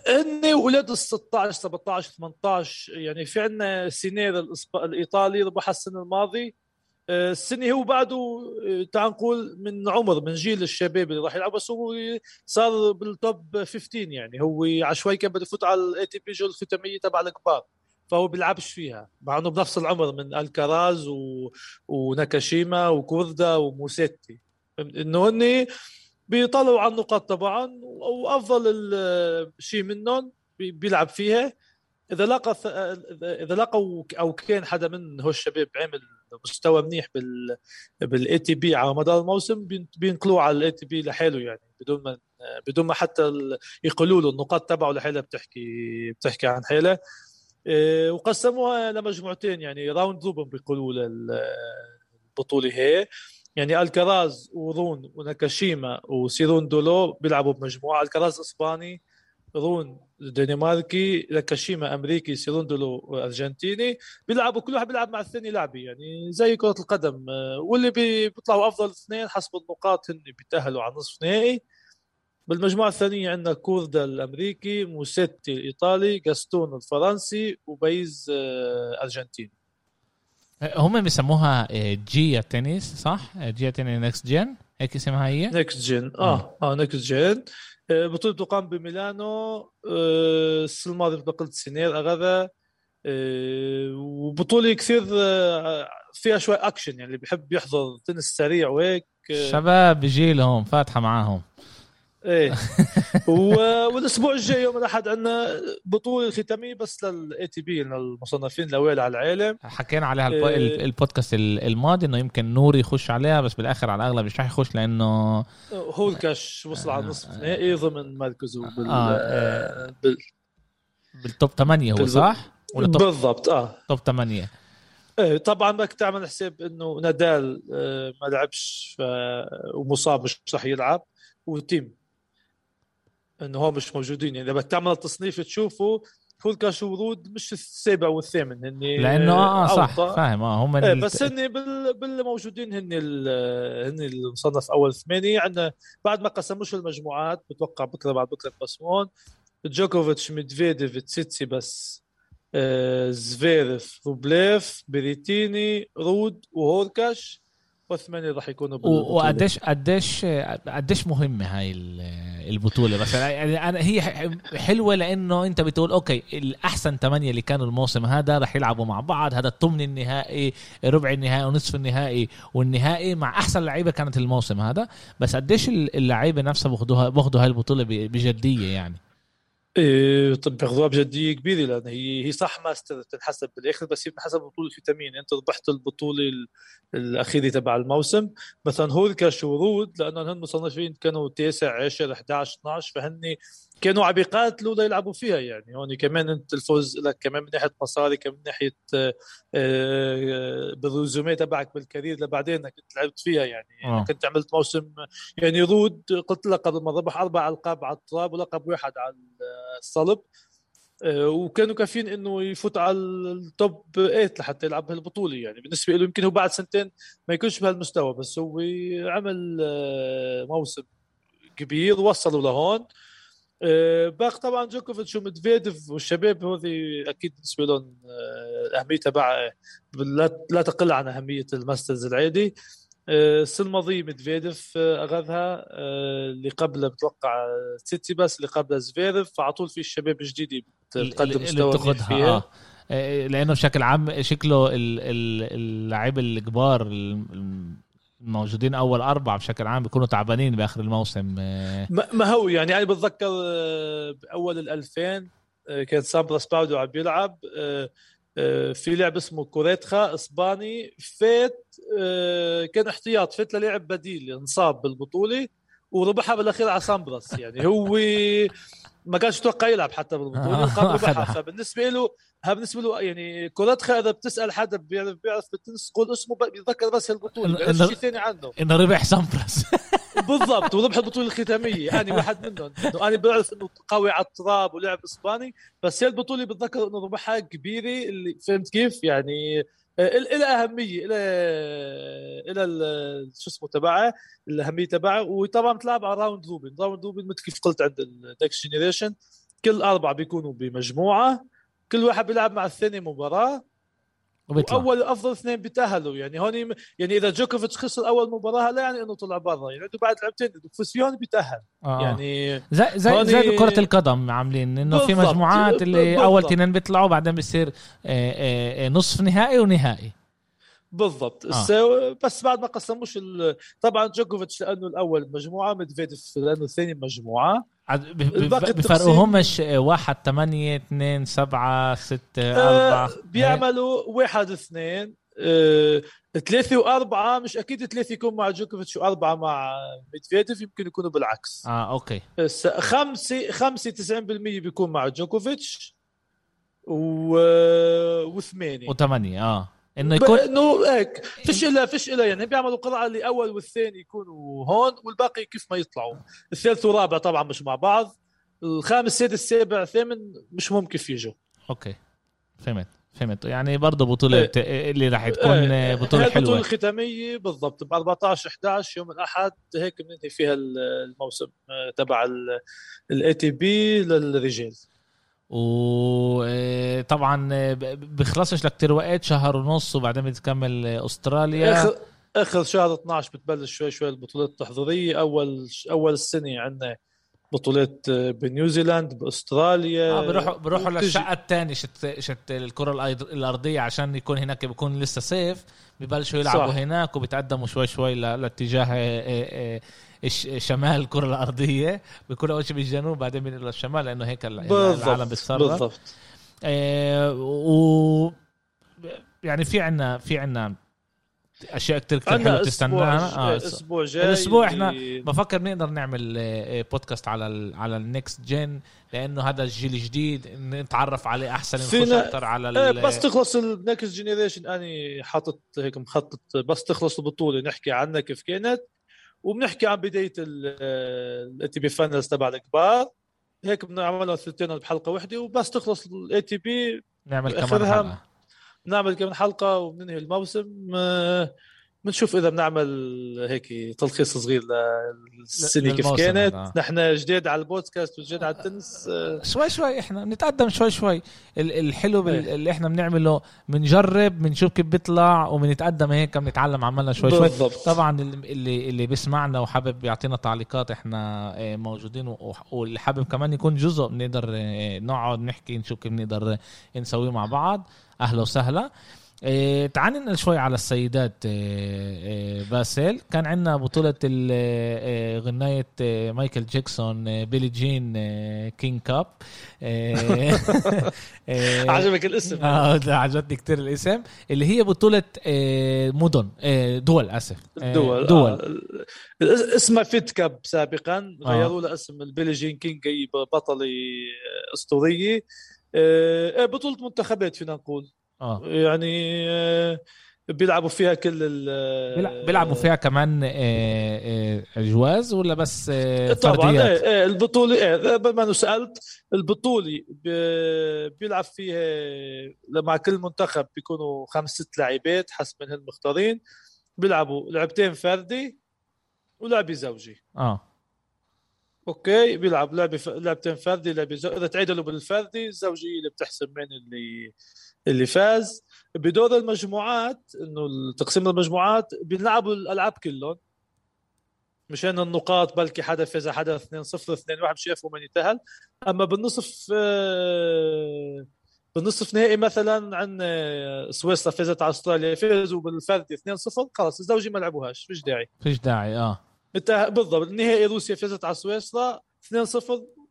هن أولاد ال 16 17 18 يعني في عندنا سينر الإيطالي ربح السنة الماضي. آه، السنة هو بعده آه، تعال نقول من عمر من جيل الشباب اللي راح يلعب. بس هو صار بال top 15 يعني. هو عشوائي كان بده يفوت على ال ATP جو الختامية تبع الكبار. فهو بيلعبش فيها. مع إنه بنفس العمر من الكراز و... وناكاشيما وكوردا وموسيتي. إنه هن بيطلعوا على النقاط طبعا وأفضل شيء منهم بيلعب فيها. إذا لقى إذا لقوا أو كان حدا من هو الشباب عمل مستوى منيح بال بال ATP على مدار الموسم بينقلوه على ال ATP لحاله يعني بدون ما بدون ما حتى يقولوا له النقاط تبعه لحالها بتحكي بتحكي عن حالها إيه، وقسموها لمجموعتين يعني round robin بيقولوا للبطوله هي. يعني الكراز ورون وناكاشيما وسيروندولو بيلعبوا بمجموعة. الكراز إسباني رون دنماركي ناكاشيما أمريكي سيروندولو أرجنتيني. بيلعبوا كل واحد بيلعب مع الثاني لعبه يعني زي كرة القدم. واللي بيطلعوا أفضل اثنين حسب النقاط هن بيتأهلوا على نصف نهائي. بالمجموعة الثانية عندنا كوردا الأمريكي موسيتي الإيطالي جاستون الفرنسي وبيز آه، أرجنتيني. هم بيسموها آه، جيا تنس صح؟ آه، جيا تنس next gen هيك اسمها هي؟ next gen آه آه next gen بطولة تقام بميلانو السنة الماضية مثل قلت سينر أخذها وبطولة كثير فيها شوي اكشن يعني اللي بيحب يحضر تنس سريع وهيك. شباب جيلهم فاتحة معاهم. إيه. [laughs] والأسبوع الجاي يوم الأحد عندنا بطولة ختامية بس لل ATP للمصنفين الأوائل على العالم. حكينا عليها إيه. البودكاست الماضي إنه يمكن نوري يخش عليها بس بالآخر على الأغلب مش راح يخش لأنه هو هوركاش وصل على النصف آه. نهائي ضمن مركزه بال آه آه. بال بال top 8 هو صح؟ ولا بالضبط آه. top 8 إيه طبعا بدك تعمل حساب إنه نادال آه، ما لعبش ومصاب مش رح يلعب وتيم إنه هو مش موجودين. يعني بدك تعمل التصنيف تشوفه هوركاش ورود مش السابع والثامن هن لأنه آه, آه صح فاهم آه هم إيه بس هن بال... بالموجودين هن ال... هن المصنف أول ثمانية. عندنا بعد ما قسموش المجموعات بتوقع بكرة بعد بكرة يقسمون جوكوفيتش ميدفيديف تسيتسيباس آه زفيرف روبليف بيريتيني رود وهوركاش. والثمانية راح يكونوا وقديش قديش قديش مهمة هاي البطولة بس؟ يعني أنا هي حلوة لأنه أنت بتقول أوكي الأحسن ثمانية اللي كانوا الموسم هذا راح يلعبوا مع بعض هذا الثمن النهائي ربع النهائي ونصف النهائي والنهائي مع أحسن لعيبة كانت الموسم هذا. بس قديش اللعيبة نفسها باخذوها باخذوا هاي البطولة بجدية يعني؟ إيه طب بياخذوها بجدية كبيرة لأن هي هي صح ماستر تنحسب بالآخر بس هي بتنحسب بطولة في تمن. أنت ربحت البطولة الأخيرة تبع الموسم. مثلا هوركاش ورود لأنه هن مصنفين كانوا تاسع 10 11 12 فهن كانوا عم يقاتلوا ليلعبوا فيها يعني. هون كمان انت الفوز لك كمان من ناحية مصاري كمان من ناحية آه، آه، بال résumé تبعك بال career لبعدين انك انت لعبت فيها يعني. أوه. كنت عملت موسم يعني رود قلت لك قبل ما ربح أربع ألقاب على التراب ولقب واحد على الصلب. آه، وكانوا كافيين إنه يفوت على ال top 8 لحتى يلعب هالبطوله يعني. بالنسبة له يمكن هو بعد سنتين ما يكونش بهالمستوى بس هو عمل موسم كبير وصلوا لهون. باقي طبعا جوكوفيتش ومدفيديف والشباب هذي أكيد بالنسبة لهم آه، أهمية تبع لا تقل عن أهمية ال Masters العادي آه، السنة الماضية مدفيديف أخذها اللي قبله بتوقع تسيتسيباس اللي قبله زفيرف فعلى طول في الشباب الجديد بتقدم مستوى فيها آه. لأنه بشكل عام شكله اللاعب الكبار موجودين أول أربعة بشكل عام بيكونوا تعبانين بآخر الموسم ما هو يعني أنا بتذكر آه، بأول ال 2000 آه، كان سامبراس باودو عم بيلعب آه، في لاعب اسمه كوريتخا إسباني فات كان احتياط فات للاعب بديل انصاب بالبطولة وربحها بالأخير على سامبراس يعني هو ما كانش يتوقع يلعب حتى بالبطوله ربحها فبالنسبة له بالنسبة له يعني كورتخا إذا بتسأل حدا بيعرف بيعرف بالتنس تقول اسمه بيتذكر بس البطولة بيعرف شيء ثاني عنه. إنه ربح سامبراس. [laughs] بالضبط وربح البطولة الختامية. أنا واحد منهم. إنه أنا بعرف إنه قوي على التراب ولعب إسباني بس هي البطولة بتذكر إنه ربحها كبيرة اللي فهمت كيف؟ يعني إلى أهمية إلى إلى شو اسمه تبعه الأهمية تبعه. وطبعا بتلعب على round robin. round robin مثل كيف قلت عند ال next generation كل أربعة بيكونوا بمجموعة كل واحد بيلعب مع الثاني مباراة. وبيطلع. وأول أفضل اثنين بيتأهلوا. يعني هون يعني إذا جوكوفيتش خسر أول مباراة لا يعني إنه طلع برا. يعني عنده بعد لعبتين. فوز فيهم بيتأهل. آه. يعني زي زي زي بكره القدم عاملين. إنه في مجموعات اللي بالضبط. أول اثنين بيطلعوا بعدين بيصير آه، آه، نصف نهائي ونهائي. بالضبط. آه. بس بعد ما قسموش طبعا جوكوفيتش لأنه الأول مجموعة ميدفيديف لأنه الثاني مجموعة. بفرقوهمش واحد ثمانية اثنين سبعة ستة آه، أربعة. بيعملوا واحد اثنين آه ثلاثة وأربعة. مش أكيد ثلاثة يكون مع جوكوفيتش وأربعة مع ميدفيديف يمكن يكونوا بالعكس. آه okay. خمسة خمسة 90% بيكون مع جوكوفيتش و... وثمانية. وثمانية آه. إنه يكون إنه هيك. فيش الا فيش إلا يعني بيعملوا قرعه اللي اول والثاني يكونوا هون والباقي كيف ما يطلعوا. الثالث والرابع طبعا مش مع بعض. الخامس السادس السابع الثامن مش ممكن يجوا أوكي. فهمت. فهمت. يعني برضه بطولة إيه. اللي راح تكون إيه. بطولة حلوة البطولة الختامية بالضبط. ب 14 11 يوم الأحد هيك بننهي فيها الموسم آه، تبع ال ATP للرجال. وطبعا بيخلصش لك تروق آه شهر ونص وبعدين بتكمل أستراليا. اخر آخر شهر 12 بتبلش شوي شوي البطولات التحضيرية. أول أول السنة عندنا بطولات بنيوزيلاند بأستراليا. آه بروحوا بروحوا للشقفة الثانية شت شت الكرة الأرضية عشان يكون هناك بيكون لسه صيف ببلشوا يلعبوا صح. هناك وبيتقدموا شوي شوي لاتجاه آه، آه، شمال الكرة الأرضية. بيكون أول شيء بالجنوب بعدين بينقلوا للشمال لأنه هيك العالم بيتصرف. بالضبط. آه و يعني في عنا في عنا أشياء كتير عندنا حلوة تستناها. آه أسبوع. جاي. الأسبوع إحنا اللي- بفكر نقدر نعمل آه، آه، بودكاست على ال على ال next gen لأنه هذا الجيل الجديد نتعرف عليه أحسن نخش أكثر على إيه، ال- بس تخلص ال Next Generation أني حاطط هيك مخطط بس تخلص البطولة نحكي عنها كيف كانت وبنحكي عن بداية ال ATP Finals تبع الكبار. هيك بنعملها ثلثين بحلقة واحدة وبس تخلص ال ATP نعمل كمان حلقة. بنعمل كمان حلقة وبننهي الموسم. آه، بنشوف إذا بنعمل هيك تلخيص صغير للسنة كيف كانت. نحن جديد على البودكاست وجديد على التنس. آه، شوي شوي إحنا بنتقدم شوي شوي. ال- الحلو بال- إيه. اللي إحنا بنعمله بنجرب بنشوف كيف بيطلع وبنتقدم هيك بنتعلم عملنا شوي شوي. بالضبط. طبعا اللي اللي بيسمعنا وحابب يعطينا تعليقات إحنا آه، موجودين واللي حابب كمان يكون جزء بنقدر نقعد نحكي نشوف كيف بنقدر نسويه مع بعض. أهلا وسهلا. إيه تعال ننقل شوي على السيدات إيه إيه باسل كان عندنا بطولة ال- إيه غناية إيه مايكل جاكسون إيه بيلي جين إيه كينج Cup. إيه [laughs] إيه عجبك الاسم. آه عجبتني كتير الاسم. اللي هي بطولة إيه مدن إيه دول آسف. إيه دول. دول. آه. اسمها Fed Cup سابقا. آه. غيروا لها اسم البيلي جين كينج بطلة أسطورية. آه، آه، بطولة منتخبات فينا نقول. آه. يعني آه، بيلعبوا فيها كل ال بيلع- بيلعبوا فيها كمان إيه إيه جواز ولا بس طبعا إيه بما انه سألت البطولة ب- بيلعب فيها مع كل منتخب بيكونوا خمس ست لاعبات حسب من المختارين بيلعبوا لعبتين فردي ولعبة زوجي. آه. أوكي بيلعب لعبة ف... لعبتين فردي لعبة زو... إذا تعادلوا بالفردي الزوجي اللي بتحسب مين اللي اللي فاز. بدور المجموعات إنه تقسيم المجموعات بيلعبوا الألعاب كلهم. مشان النقاط بلكي حدا فاز حدا 2 0 2 1 مش يعرفوا من يتأهل. أما بالنصف آه، بالنصف نهائي مثلا عندنا سويسرا فازت على أستراليا فازوا بالفردي 2 0 خلص الزوجي ما لعبوهاش فيش داعي. فيش داعي آه. انت بالضبط النهائي روسيا فازت على سويسرا 2-0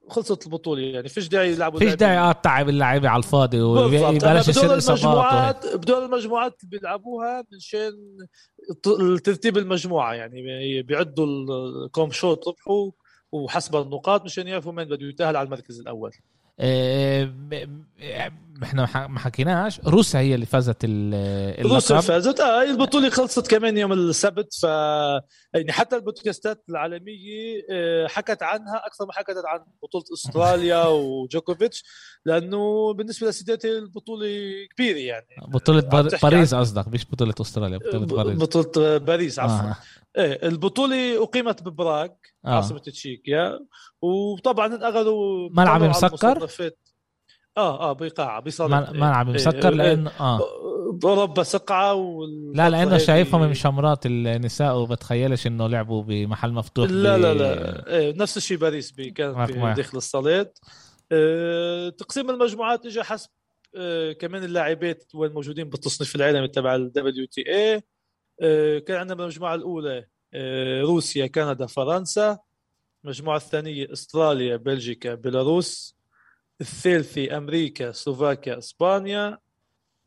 خلصت البطولة يعني فيش داعي يلعبوا فيش. داعي آه تعب اللعيبه على الفاضي ويبلش يصير. المجموعات بدور المجموعات بيلعبوها منشان ترتيب المجموعة يعني بي- بيعدوا الكوم شوت ربحوا وحسب النقاط مشان يعرفوا مين بده يتأهل على المركز الأول ب- ب- إحنا ما حكيناش. روسيا هي اللي فازت ال- روسيا اللقب فازت. آه البطولة خلصت كمان يوم السبت. ف يعني حتى البودكاستات العالمية آه، حكت عنها أكثر ما حكت عن بطولة أستراليا [laughs] وجوكوفيتش لأنه بالنسبة للسيدات هي البطولة كبيرة يعني. بطولة عم بار- باريس قصدك مش بطولة أستراليا بطولة باريس. بطولة باريس عفوا. آه. إيه البطولة أقيمت ببراغ آه. عاصمة تشيكيا. وطبعا انقذوا ملعب مسكر؟ آه آه بقاعة بصالة مل- ملعب مسكر لأنه آه. اوروبا سقعه وال... لا لأنه شايفهم من شمرات النساء وبتخيلش إنه لعبوا بمحل مفتوح لا لا لا إيه نفس الشيء باريس بي كان في. داخل الصالات. آه، تقسيم المجموعات اجى حسب آه، كمان اللاعبات وين موجودين بالتصنيف العالمي تبع ال WTA كان عندنا بالمجموعه الأولى آه، روسيا كندا فرنسا. المجموعة الثانية إستراليا بلجيكا بيلاروس. الثالثه أمريكا سلوفاكيا إسبانيا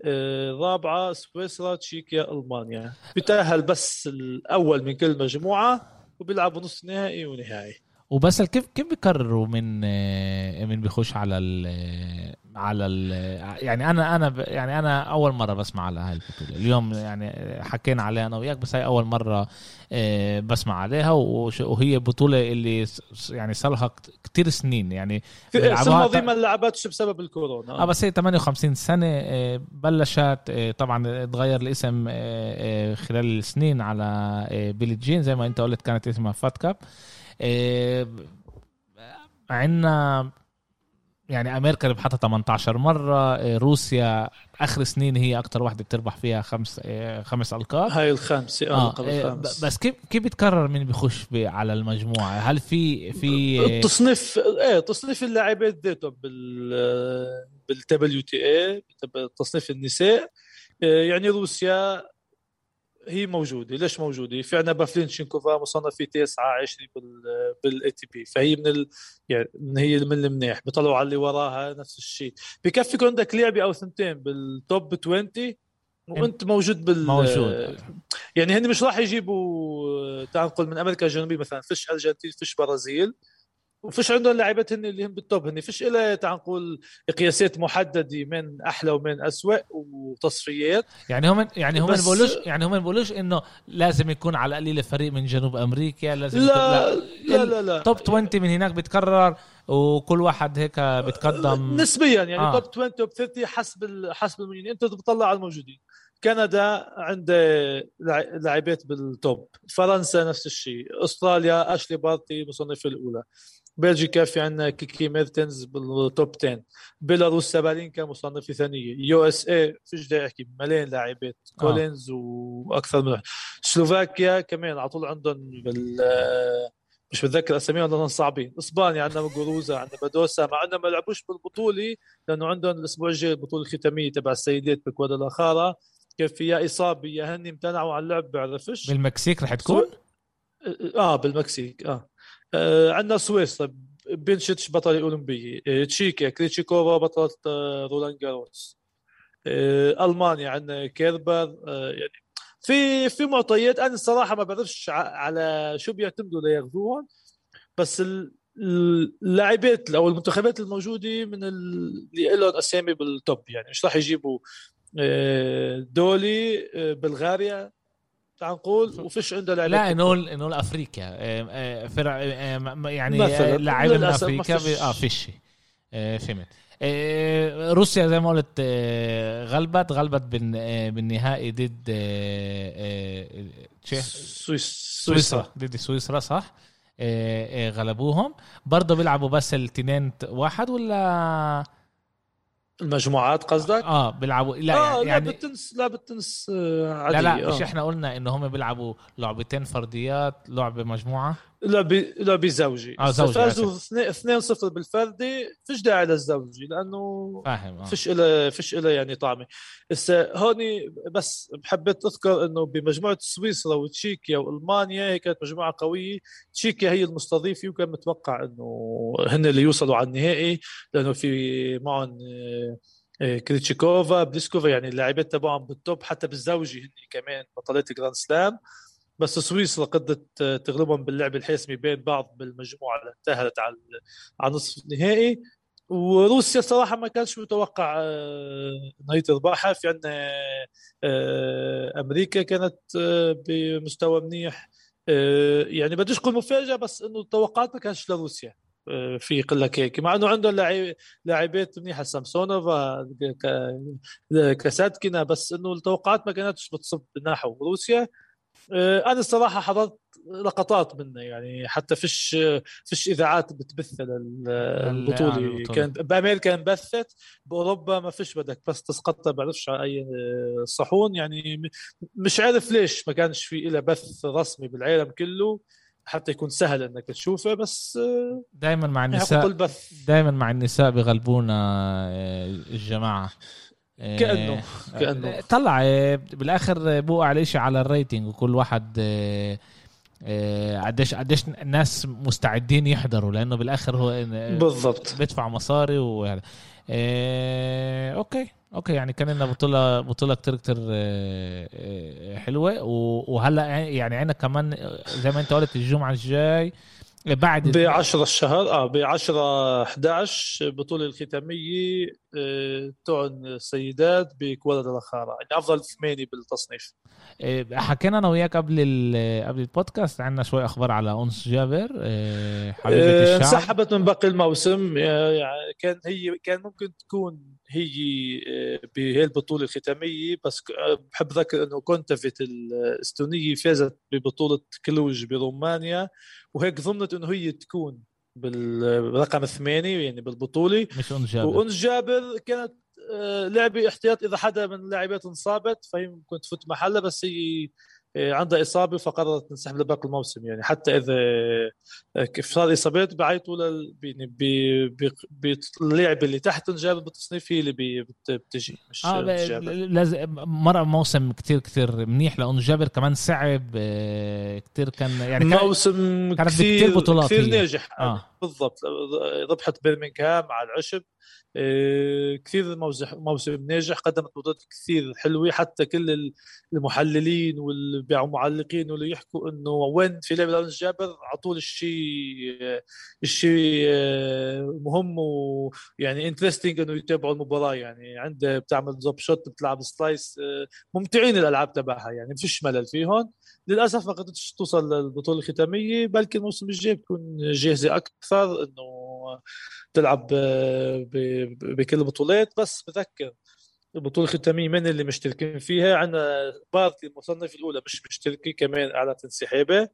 آه، الرابعه سويسرا تشيكيا ألمانيا. بتاهل بس الأول من كل مجموعة وبيلعبوا نص نهائي ونهائي. وبس كيف كيف بيقرروا من آه، من بيخش على على ال يعني أنا أنا ب- يعني أنا أول مرة بسمع على هاي البطولة. اليوم يعني حكينا عليها أنا وياك بس هاي أول مرة آه، بسمع عليها وش- وهي بطولة اللي يعني صار لها كثير سنين. يعني السنة الماضيه ما لعبتش بسبب الكورونا؟ آه بس هي 58 سنة آه، بلشت آه، طبعا تغير الاسم خلال السنين على بيلي جين زي ما انت قلت كانت اسمها Fed Cup. عندنا يعني أمريكا ربحتها 18 مرة آه، روسيا آخر سنين هي أكتر واحدة بتربح فيها خمس آه، خمس ألقاب. هاي الخامسه آه, آه قبل آه، الخامس. ب- بس كيف كيف بتقرر مين بيخش على المجموعة؟ هل في في التصنيف إيه تصنيف اللاعبات ذاته بال بال WTA تصنيف النساء يعني روسيا هي موجودة. ليش موجودة؟ في عندنا بافليوتشينكوفا مصنفة 9 20 بال بال ATP فهي من ال... يعني من هي من المنيح. بيطلعوا على اللي وراها نفس الشيء. بكفي يكون عندك لاعبة أو ثنتين بال top 20 وأنت موجود بال موجود. يعني هن مش راح يجيبوا تعال نقول من أمريكا الجنوبية مثلا فيش أرجنتين فيش برازيل. وفيش عندهم لاعبات هن اللي هم بال top هن. فيش إلها تعال نقول قياسات محددة من أحلى ومن اسوء وتصفيات. يعني هم يعني هم بيقولوش يعني هم بيقولوش إنه لازم يكون على القليله فريق من جنوب أمريكا لازم لا لا. لا, لا, لا. top 20 من هناك بيتكرر وكل واحد هيك بتقدم نسبيا يعني آه. توب 20 توب 30 حسب حسب الموجودين أنت بتطلع على الموجودين. كندا عنده لاعبات بال top. فرنسا نفس الشيء. أستراليا أشلي بارتي مصنفه الأولى. بلجيكا في عندنا كيكي ميرتنز بال top 10 بيلاروس سابالينكا مصنفه ثانية USA فيش داعي احكي مليان لاعبات. آه. كولينز وأكثر من سلوفاكيا كمان على طول عندهم بال مش بتذكر أساميهم لأنهم صعبين. إسبانيا عندنا موغوروزا عندنا بدوسا مع إنهم ما لعبوش بالبطولة لأنه عندهم الأسبوع الجاي البطولة الختامية تبع السيدات بكوادالاخارا كيف فيها اصابه يا هن امتنعوا عن اللعب بعرفش بالمكسيك رح تكون؟ آه بالمكسيك آه, آه. عندنا سويسرا بنشيتش بطلة اولمبيه آه تشيكيا كريتشيكوفا بطلة آه رولان جاروس. آه ألمانيا عندنا كيربر آه يعني في في معطيات أنا الصراحة ما بعرفش على شو بيعتمدوا لياخذوهم بس اللاعبات أو المنتخبات الموجودة من اللي لهم أسامي بال top يعني مش راح يجيبوا؟ آه، دولي آه، بلغاريا تعال نقول وفيش عنده لاعبين لا نقول نقول افريقيا آه، فرع يعني لاعب من أفريقيا آه فيش فهمت روسيا زي ما قلت غلبت غلبت بالنهائي ضد سويسرا. ضد سويسرا صح؟ غلبوهم. برضه بيلعبوا بس الاثنين واحد ولا المجموعات قصدك؟ آه بيلعبوا لا آه يعني لعبة تنس لعبة تنس عادية لا لا آه. مش إحنا قلنا انه هم بيلعبوا لعبتين فرديات لعبة مجموعة لعبه لعبه زوجي آه زوجي فازوا 2-0 بالفردي فيش داعي للزوجي لأنه فاهم آه. فيش له فيش له يعني طعمه هسه هوني بس حبيت أذكر إنه بمجموعة سويسرا وتشيكيا وألمانيا هي كانت مجموعة قوية تشيكيا هي المستضيفة وكان متوقع إنه هن اللي يوصلوا على النهائي لأنه في معهم آه، كريتشيكوفا بليسكوفا يعني اللاعبات تبعهم بال top حتى بالزوجي هن كمان بطلات Grand Slam. بس سويسرا قدرت تغلبهم باللعب الحاسمي بين بعض بالمجموعة اللي انتهت على على نصف النهائي. وروسيا صراحة ما كانش متوقع آه، انها هي تربحها في عندنا آه، أمريكا كانت آه، بمستوى منيح. يعني بديش أقول مفاجأة بس إنه التوقعات ما كانش لروسيا. في قله هيك. مع إنه عندهم لاعب لاعبات منيحة سامسونوفا كاساتكينا بس إنه التوقعات ما كانتش بتصب نحو روسيا. آه، أنا الصراحة حضرت لقطات منه يعني حتى فيش فيش إذاعات بتبث للبطوله كان بأمريكا انبثت بأوروبا ما فيش بدك بس تسقطها بعرفش على أي صحون. يعني مش عارف ليش ما كانش في إلى بث رسمي بالعالم كله. حتى يكون سهل إنك تشوفه بس آه، دائما مع النساء دائما مع النساء بغلبونا آه، الجماعة. كأنه آه، كأنه. طلع آه، بالآخر بوقع الاشي على ال rating وكل واحد قديش قديش الناس مستعدين يحضروا لأنه بالآخر هو بالضبط. بيدفع مصاري و okay. okay يعني كان لنا بطولة بطولة كتير كتير حلوة. وهلا يعني عندنا كمان زي ما انت قلت الجمعة الجاي بعد ب 10 الشهر آه ب 10 11 بطولة الختامية آه تون السيدات بكوادالخارا يعني أفضل ثمانية بالتصنيف. آه، حكينا أنا وياك قبل قبل البودكاست عندنا شوي أخبار على أنس جابر آه، حبيبة آه، الشعب. انسحبت من باقي الموسم يعني كان هي كان ممكن تكون هي بهي البطولة الختامية بس بحب ذكر إنه كونتافيت الإستونية فازت ببطولة كلوج برومانيا وهيك ضمنت إنه هي تكون بالرقم الثمانية يعني بالبطولة. مش أنس جابر وأنس جابر كانت آه، لاعبة احتياط إذا حدا من اللاعبات انصابت فهي ممكن تفوت محلها بس هي آه، عندها إصابة فقررت تنسحب لباقي الموسم يعني. حتى إذا آه، كيف صار اصابات بعيطوا لل يعني باللعبة اللي تحت جاب بالتصنيف هي اللي بتجي مش آه لازم مر موسم كتير كتير منيح لأنه جابر كمان صعب آه، كتير كان يعني كان موسم كان كثير بطولات كثير ناجح آه. بالضبط. ربحت بيرمنغهام على العشب. آه، كثير موسم ناجح قدمت بطولات كثير حلوة. حتى كل المحللين واللي معلقين واللي يحكوا إنه وين في لعبة جابر على طول الشيء الشيء آه، مهم ويعني interesting إنه يتابعوا المباراة. يعني عنده بتعمل drop shot بتلعب slice آه، ممتعين الألعاب تبعها. يعني ما فيش ملل فيهم للأسف ما قدرتش توصل للبطولة الختامية بلكي الموسم الجاي بتكون جاهزة أكثر إنه تلعب بكل البطولات بس بذكر البطولة الختامية من اللي مشتركين فيها؟ عندنا بارتي المصنف الأولى مش مشتركة كمان أعلنت انسحابها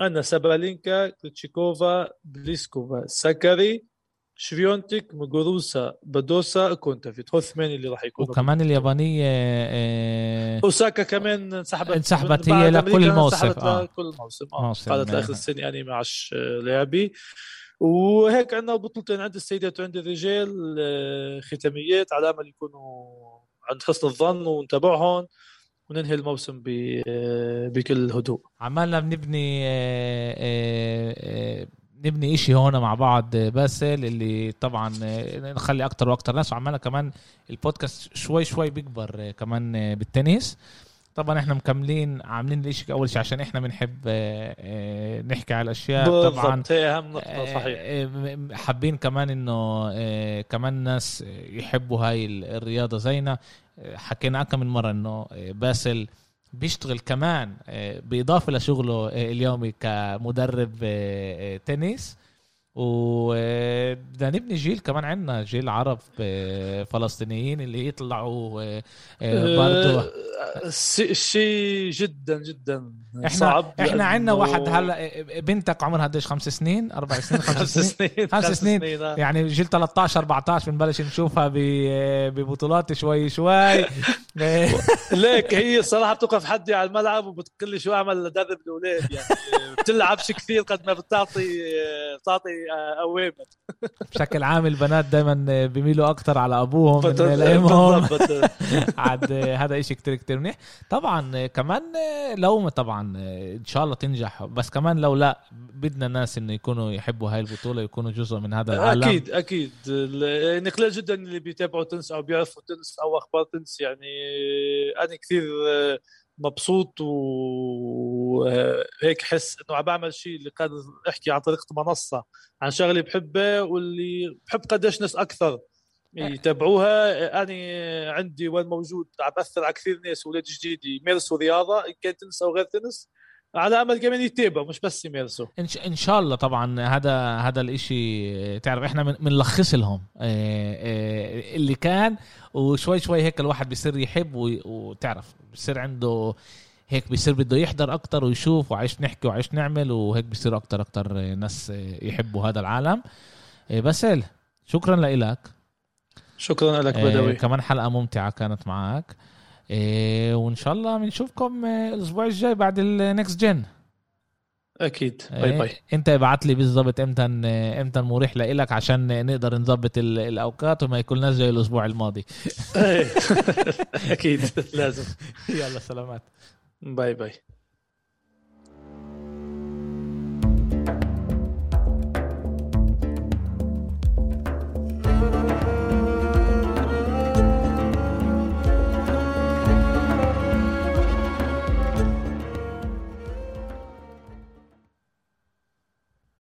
عندنا سابالينكا كريتشيكوفا بليسكوفا ساكاري شفيونتك موجوروزا بدوسا كونتافيت هو الثمانية اللي راح يكونوا. وكمان اليابانية آه أوساكا كمان انسحبت. انسحبت هي لكل الموسم آه. لكل الموسم آه. قالت لاخر السنة يعني معش لاعبي وهيك عندنا بطولتين عند السيدات وعند الرجال آه، ختاميات على أمل يكونوا عند حسن الظن ونتابعهم وننهي الموسم آه، بكل هدوء. عمالنا بنبني آه، نبني إشي هون مع بعض باسل اللي طبعا نخلي أكتر وأكتر ناس وعمالنا كمان البودكاست شوي شوي بيكبر كمان بالتنس. طبعا إحنا مكملين عاملين الإشي اول شيء عشان إحنا بنحب آه، آه، نحكي على الأشياء. طبعا هي أهم نقطة آه، صحيح. حابين كمان إنه كمان ناس يحبوا هاي الرياضة زينا. حكينا أكثر من مرة إنه باسل بيشتغل كمان بإضافة لشغله اليومي كمدرب تنس. وبدنا نبني جيل كمان عندنا جيل عرب فلسطينيين اللي يطلعوا آه، آه، برضه شيء جدا جدا إحنا صعب إحنا عندنا واحد هلا بنتك عمرها قديش؟ خمس سنين؟ أربع سنين؟ خمس [laughs] سنين؟ خمس سنين. آه. يعني جيل 13 14 بنبلش نشوفها ببطولات شوي شوي. [laughs] ليك هي الصراحه بتوقف حدي على الملعب وبتقول لي شو أعمل لدرب الاولاد يعني بتلعبش كثير قد ما بتعطي بتعطي أوامر. بشكل عام البنات دايما بيميلوا أكثر على أبوهم من الامهم عاد هذا إشي كتير كتير منيح. طبعا كمان لو طبعا إن شاء الله تنجح بس كمان لو لا بدنا ناس إنه يكونوا يحبوا هاي البطولة يكونوا جزء من هذا العالم. أكيد أكيد. يعني قليل جدا اللي بيتابعوا تنس أو بيعرفوا تنس أو أخبار تنس يعني أنا كثير مبسوط وهيك حس إنه عم بعمل شيء اللي قادر أحكي عن طريقة منصة عن شغلة بحبها واللي بحب قديش ناس أكثر يتابعوها. أنا عندي وين موجود عم باثر على كثير ناس ولاد جديد يمارسوا رياضه إن كان تنس أو غير تنس. على امل كمان يتابعوا مش بس يمارسوا إن شاء الله طبعا هذا هذا الإشي تعرف إحنا بنلخص لهم. آه، آه، اللي كان وشوي شوي هيك الواحد بيصير يحب وتعرف بيصير عنده هيك بيصير بده يحضر أكتر ويشوف وعايش نحكي وعايش نعمل وهيك بيصير أكتر أكتر ناس يحبوا هذا العالم. آه، باسل شكرا لك شكرا لك بدوي. كمان حلقة ممتعة كانت معك. إيه وإن شاء الله بنشوفكم آه، الأسبوع الجاي بعد ال Next Gen أكيد. bye bye. إيه أنت ابعت لي بالضبط إمتى إمتى مريح لك عشان نقدر نظبط الأوقات وما يكونناش زي الأسبوع الماضي. إيه. [laughs] أكيد. لازم. [laughs] يلا سلامات. bye bye.